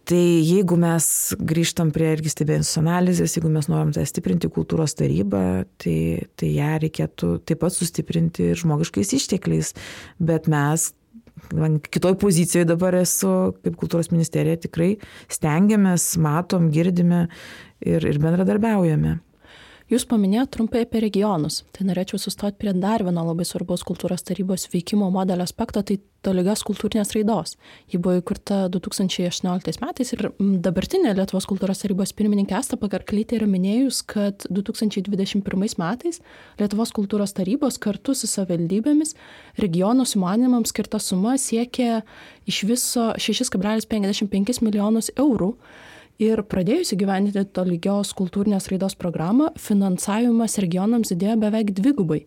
Tai jeigu mes grįžtam prie irgi stebėjusios analizės, jeigu mes norim tą stiprinti kultūros tarybą, tai, tai ją reikėtų taip pat sustiprinti ir žmogiškais ištekliais. Bet mes, man kitoj pozicijoje dabar esu, kaip kultūros ministerija, tikrai stengiamės, matom, girdime ir, ir bendradarbiaujame. Jūs paminėjote trumpai apie regionus. Tai norėčiau sustoti prie dar vieno labai svarbos kultūros tarybos veikimo modelio aspekto, tai tolygios kultūrinės raidos. Ji buvo įkurta 2018 metais ir dabartinė Lietuvos kultūros tarybos pirmininkė Asta Pakarklytė yra minėjus, kad 2021 metais Lietuvos kultūros tarybos kartu su savivaldybėmis regionų sumanimams skirta suma siekė iš viso 6,55 milijonus eurų ir pradėjus įgyvendinti tolygios kultūrinės raidos programą finansavimas regionams didėjo beveik dvigubai.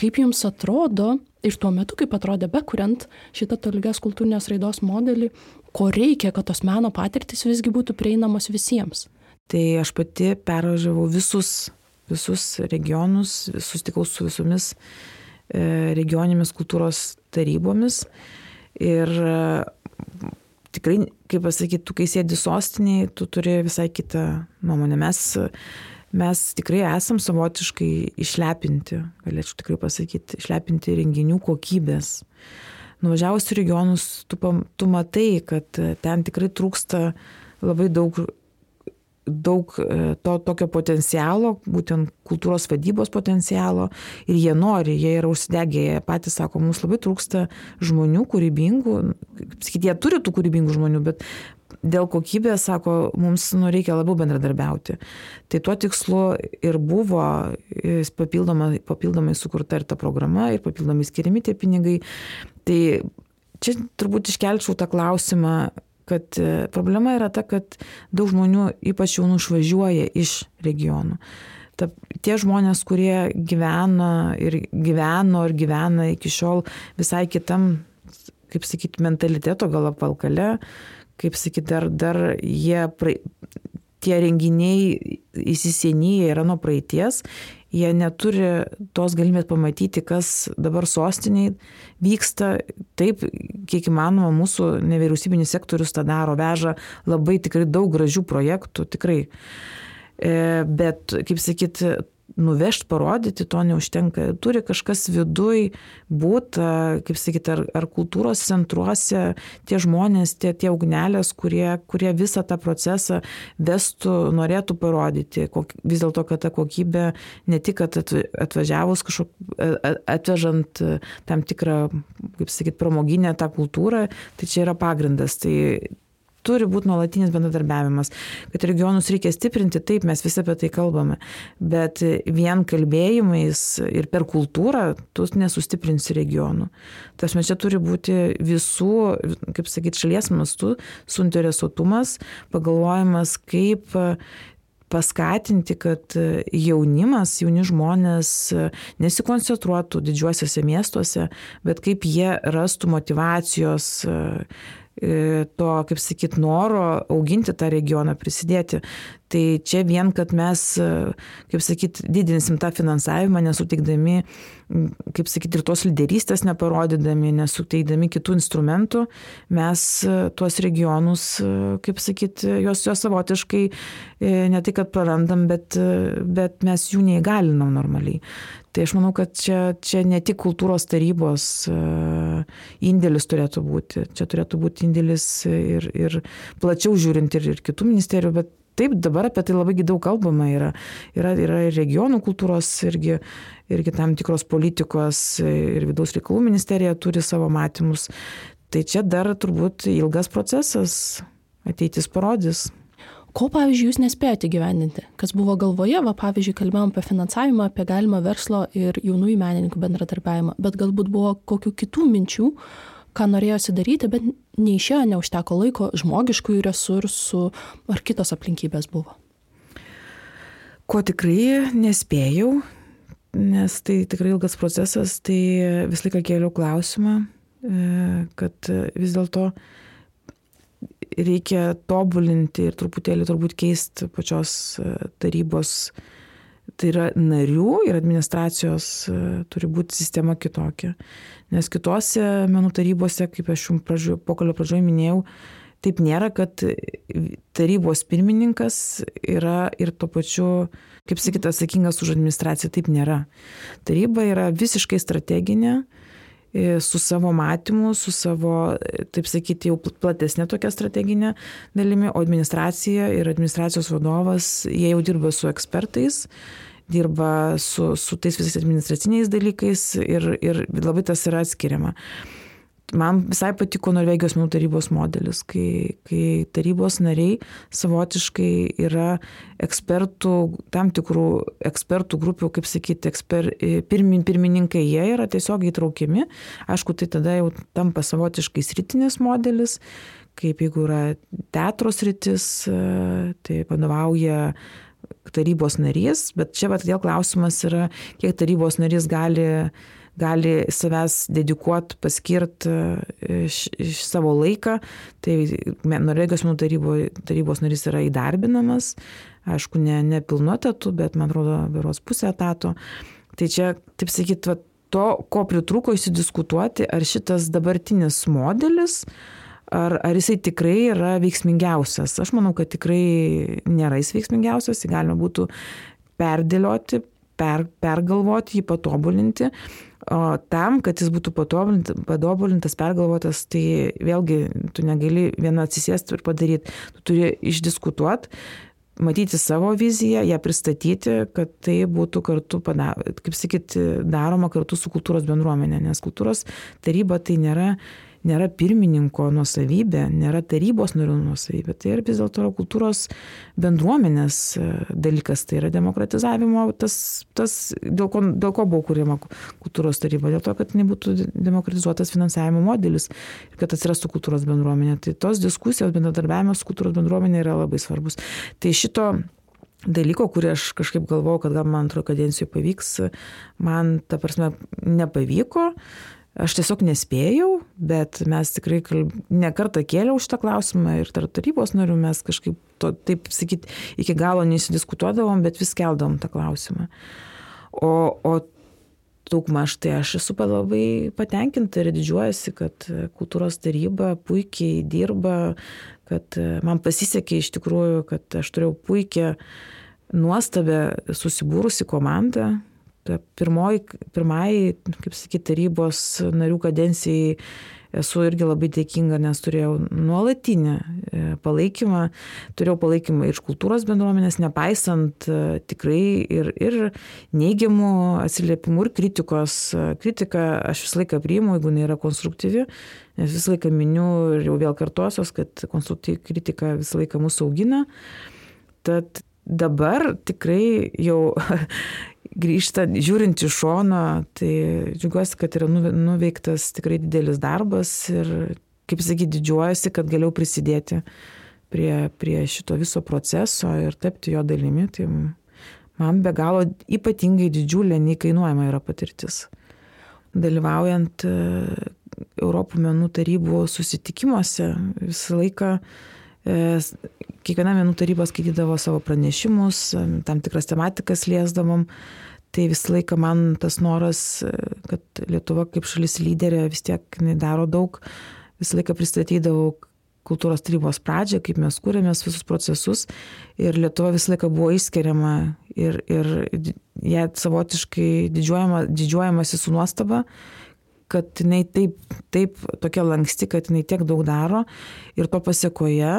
Kaip jums atrodo ir tuo metu kaip atrodė bekuriant šitą tolygios kultūrinės raidos modelį ko reikia kad tos meno patirtys visgi būtų prieinamos visiems? Tai aš pati pervažiavau visus visus regionus susitikau su visomis e, regioninėmis kultūros tarybomis. Ir tikrai, kaip pasakyti, tu kai sėdi sostiniai, tu turi visai kitą nuomonę. Mes mes tikrai esam savotiškai išlepinti, galėčiau tikrai pasakyti, išlepinti renginių kokybės. Nuvažiavus į regionus, tu, tu matai, kad ten tikrai trūksta labai daug daug e, to tokio potencialo, būtent kultūros vadybos potencialo ir jie nori, jie yra užsidegę, jie patys sako, mums labai trūksta žmonių kūrybingų, sakyti, jie turi tų kūrybingų žmonių, bet dėl kokybės, sako, mums nu, reikia labiau bendradarbiauti. Tai tuo tikslu ir buvo papildomai, papildomai sukurta ir ta programa, ir papildomai skiriami tie pinigai. Tai čia turbūt iškelčiau tą klausimą, kad e, problema yra ta, kad daug žmonių, ypač jaunų, išvažiuoja iš regionų. Ta, tie žmonės, kurie gyvena ir gyveno ir gyvena iki šiol visai kitam, kaip sakyti, mentaliteto gal apvalkale, kaip sakyti, dar, dar jie, pra, tie renginiai įsisenyje yra nuo praeities jie neturi tos galimybės pamatyti, kas dabar sostiniai vyksta. Taip, kiek įmanoma, mūsų nevyriausybinis sektorius tą daro, veža labai tikrai daug gražių projektų, tikrai. E, bet, kaip sakyt, nuvežti, parodyti, to neužtenka. Turi kažkas viduj būti, kaip sakyti, ar, ar kultūros centruose tie žmonės, tie, tie ugnelės, kurie, kurie visą tą procesą vestų, norėtų parodyti. Kok, vis dėlto, kad ta kokybė ne tik atvažiavus kažkok, atvežant tam tikrą, kaip sakyti, pramoginę tą kultūrą, tai čia yra pagrindas. Tai turi būti nuolatinis bendradarbiavimas. Kad regionus reikia stiprinti, taip, mes visi apie tai kalbame, bet vien kalbėjimais ir per kultūrą tu nesustiprinsi regionų. Tas mes čia turi būti visų, kaip sakyti, šalies mastų suinteresuotumas, pagalvojimas, kaip paskatinti, kad jaunimas, jauni žmonės nesikoncentruotų didžiuosiuose miestuose, bet kaip jie rastų motivacijos to, kaip sakyt, noro auginti tą regioną, prisidėti. Tai čia vien, kad mes, e, kaip sakyt, didinsim tą finansavimą, nesuteikdami, kaip sakyt, ir tos lyderystės neparodydami, nesuteikdami kitų instrumentų, mes e, tuos regionus, kaip sakyt, juos, juos savotiškai ne tai, kad prarandam, bet, bet mes jų neįgalinam normaliai. Tai aš manau, kad čia, čia ne tik kultūros tarybos e, indėlis turėtų būti, čia turėtų būti indėlis ir, ir plačiau žiūrint ir, ir kitų ministerijų, bet taip dabar apie tai labai daug kalbama yra. Yra, yra ir regionų kultūros, irgi, irgi tam tikros politikos, ir vidaus reikalų ministerija turi savo matymus. Tai čia dar turbūt ilgas procesas, ateitis parodys. Ko, pavyzdžiui, jūs nespėjote gyvendinti? Kas buvo galvoje, va, pavyzdžiui, kalbėjom apie finansavimą, apie galimą verslo ir jaunųjų menininkų bendradarbiavimą, bet galbūt buvo kokių kitų minčių, ką norėjosi daryti, bet neišėjo, neužteko laiko, žmogiškųjų resursų ar kitos aplinkybės buvo. Ko tikrai nespėjau, nes tai tikrai ilgas procesas, tai visą laiką kėliau klausimą, e, kad vis dėlto reikia tobulinti ir truputėlį turbūt keisti pačios e, tarybos, tai yra narių ir administracijos e, turi būti sistema kitokia. Nes kitose menų tarybose, kaip aš jums pradžio, pokalio pradžioje minėjau, taip nėra, kad tarybos pirmininkas yra ir tuo pačiu, kaip sakyt, atsakingas už administraciją. Taip nėra. Taryba yra visiškai strateginė su savo matymu, su savo, e, taip sakyti, jau platesnė tokia strateginė dalimi, o administracija ir administracijos vadovas, jie jau dirba su ekspertais, dirba su, su tais visais administraciniais dalykais ir, ir labai tas yra atskiriama. Man visai patiko Norvegijos menų tarybos modelis, kai, kai tarybos nariai savotiškai yra ekspertų, tam tikrų ekspertų grupių, kaip sakyti, eksper, pirmin, pirmininkai, jie yra tiesiog įtraukiami. Aišku, tai tada jau tampa savotiškai sritinis modelis, kaip jeigu yra teatros rytis, tai vadovauja tarybos narys, bet čia vat vėl klausimas yra, kiek tarybos narys gali gali savęs dedikuot, paskirt e, iš, iš savo laiką. Tai Norvegijos menų tarybo, tarybos narys yra įdarbinamas, aišku, ne, ne pilnu etatu, bet man atrodo, beros pusę etato. Tai čia, taip sakyt, va, to, ko pritruko įsidiskutuoti, ar šitas dabartinis modelis, ar, ar jisai tikrai yra veiksmingiausias. Aš manau, kad tikrai nėra jis veiksmingiausias, jį galima būtų perdėlioti, per, pergalvoti, jį patobulinti. O tam, kad jis būtų patobulintas, pergalvotas, tai vėlgi tu negali vieną atsisėsti ir padaryti. Tu turi išdiskutuoti, matyti savo viziją, ją pristatyti, kad tai būtų kartu, pada, kaip sakyti, daroma kartu su kultūros bendruomenė, nes kultūros taryba tai nėra nėra pirmininko nuosavybė, nėra tarybos narių nuosavybė, tai yra vis dėlto kultūros bendruomenės e, dalykas, tai yra demokratizavimo, tas, tas dėl, ko, dėl ko buvo kūrima kultūros taryba, dėl to, kad nebūtų demokratizuotas finansavimo modelis ir kad atsirastų kultūros bendruomenė. Tai tos diskusijos, bendradarbiavimas kultūros bendruomenė yra labai svarbus. Tai šito dalyko, kurį aš kažkaip galvojau, kad gal man antrojo kadencijoje pavyks, man, ta prasme, nepavyko. Aš tiesiog nespėjau, bet mes tikrai kalb... nekartą kėliau šitą klausimą ir tarp tarybos narių mes kažkaip, to, taip sakyt, iki galo nesidiskutuodavom, bet vis keldavom tą klausimą. O, o daugmaž tai aš esu labai patenkinta ir didžiuojasi, kad kultūros taryba puikiai dirba, kad man pasisekė iš tikrųjų, kad aš turėjau puikią nuostabę susibūrusi komandą, pirmoji, pirmai, kaip sakyti, tarybos narių kadencijai esu irgi labai dėkinga, nes turėjau nuolatinį e, palaikymą, turėjau palaikymą iš kultūros bendruomenės, nepaisant e, tikrai ir, ir neigiamų atsiliepimų ir kritikos. Kritiką aš visą laiką priimu, jeigu jinai yra konstruktyvi, nes visą laiką miniu ir jau vėl kartosios, kad konstruktyvi kritika visą laiką mūsų augina. Tad dabar tikrai jau grįžta, žiūrint iš šono, tai džiugiuosi, kad yra nuveiktas tikrai didelis darbas ir, kaip sakyti, didžiuojasi, kad galėjau prisidėti prie, prie šito viso proceso ir tapti jo dalimi. Tai man be galo ypatingai didžiulė, neįkainuojama yra patirtis. Dalyvaujant e, Europų menų tarybų susitikimuose visą laiką e, kiekviena menų taryba skaitydavo savo pranešimus, tam tikras tematikas liesdavom. Tai visą laiką man tas noras, kad Lietuva kaip šalis lyderė vis tiek daro daug, visą laiką pristatydavau kultūros tarybos pradžią, kaip mes kūrėmės visus procesus ir Lietuva visą laiką buvo išskiriama ir, ir ją savotiškai didžiuojama, didžiuojamasi su nuostaba, kad jinai taip, taip tokia lanksti, kad jinai tiek daug daro. Ir to pasiekoje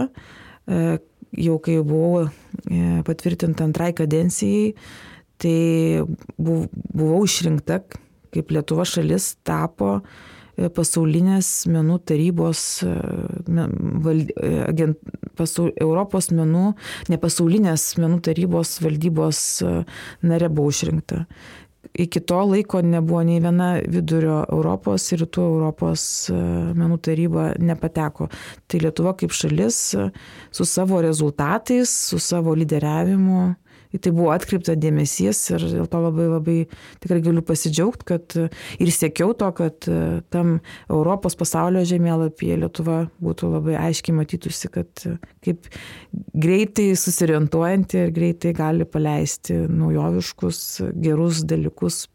jau kai buvau e, patvirtinta antrai kadencijai, tai buvau išrinkta, kaip Lietuva šalis tapo e, pasaulinės menų tarybos, e, agent, pasaul, Europos menų, ne pasaulinės menų tarybos valdybos nare buvau išrinkta iki to laiko nebuvo nei viena vidurio Europos ir rytų Europos e, menų taryba nepateko. Tai Lietuva kaip šalis e, su savo rezultatais, su savo lyderiavimu į tai buvo atkreipta dėmesys ir dėl to labai labai tikrai galiu pasidžiaugti, kad ir siekiau to, kad e, tam Europos pasaulio žemėlapyje Lietuva būtų labai aiškiai matytųsi, kad e, kaip greitai susirientuojanti ir greitai gali paleisti naujoviškus, gerus dalykus,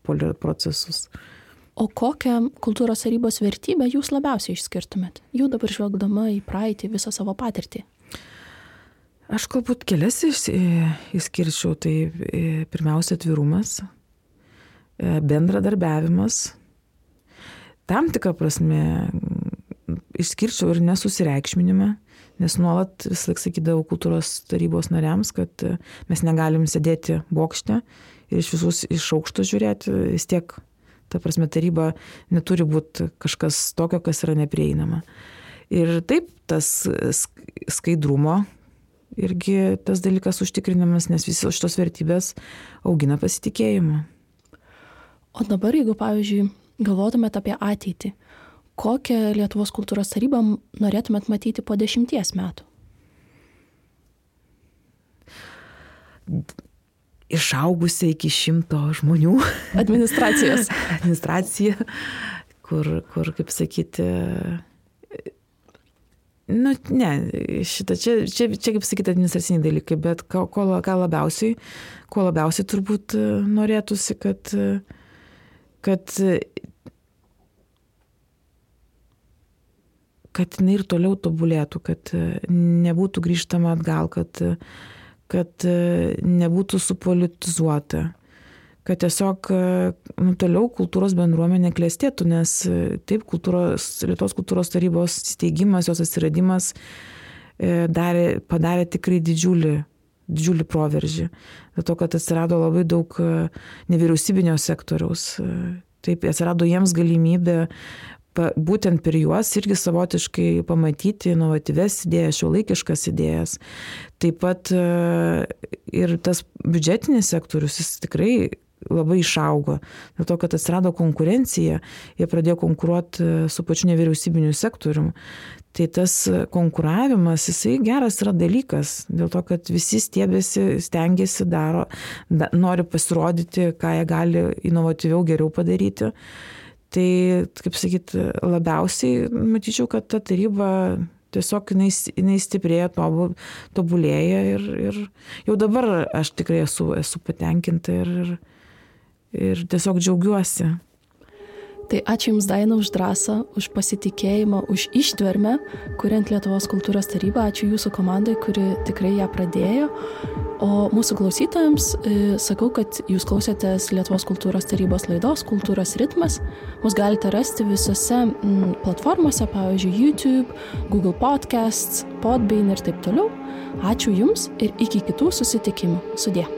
procesus. O kokią kultūros tarybos vertybę jūs labiausiai išskirtumėt? Jau dabar žvelgdama į praeitį visą savo patirtį. Aš galbūt kelias išskirčiau. Tai pirmiausia atvirumas, e, bendradarbiavimas. Tam tikrą prasme išskirčiau ir nesusireikšminimą, nes nuolat vis laik sakydavau kultūros tarybos nariams, kad e, mes negalim sėdėti bokšte ir iš visus iš aukšto žiūrėti, vis tiek, ta prasme, taryba neturi būti kažkas tokio, kas yra neprieinama. Ir taip, tas skaidrumo irgi tas dalykas užtikrinamas, nes visos šitos vertybės augina pasitikėjimą. O dabar, jeigu, pavyzdžiui, galvotumėt apie ateitį, kokią Lietuvos kultūros tarybą norėtumėt matyti po dešimties metų? Išaugusią iki šimto žmonių. Administracijos. Administracija, kur, kur, kaip sakyti, Nu, ne, šitą, čia, čia, čia kaip sakyti, administraciniai dalykai, bet ko, ko, ką labiausiai, ko labiausiai turbūt e, norėtųsi, kad, kad, kad jinai ir toliau tobulėtų, kad nebūtų grįžtama atgal, kad, kad nebūtų supolitizuota, kad tiesiog nu, toliau kultūros bendruomenė klėstėtų, nes taip kultūros, Lietuvos kultūros tarybos steigimas, jos atsiradimas darė, padarė tikrai didžiulį didžiulį proveržį. Dėl to, kad atsirado labai daug nevyriausybinio sektoriaus. Taip, atsirado jiems galimybė būtent per juos irgi savotiškai pamatyti inovatyves idėjas, šiuolaikiškas idėjas. Taip pat ir tas biudžetinis sektorius, jis tikrai labai išaugo. Dėl to, kad atsirado konkurencija, jie pradėjo konkuruoti su pačiu nevyriausybiniu sektoriumi. Tai tas konkuravimas, jisai geras yra dalykas, dėl to, kad visi stiebėsi, stengiasi, daro, da, nori pasirodyti, ką jie gali inovatyviau, geriau padaryti. Tai, kaip sakyt, labiausiai matyčiau, kad ta taryba tiesiog jinai, jinai stiprėja, tobulėja ir, ir jau dabar aš tikrai esu, esu patenkinta ir, ir, ir tiesiog džiaugiuosi. Tai ačiū Jums, Daina, už drąsą, už pasitikėjimą, už ištvermę, kuriant Lietuvos kultūros tarybą. Ačiū Jūsų komandai, kuri tikrai ją pradėjo. O mūsų klausytojams e, sakau, kad Jūs klausėtės Lietuvos kultūros tarybos laidos Kultūros ritmas. Mus galite rasti visose m, platformose, pavyzdžiui, YouTube, Google Podcasts, Podbean ir taip toliau. Ačiū Jums ir iki kitų susitikimų. Sudė.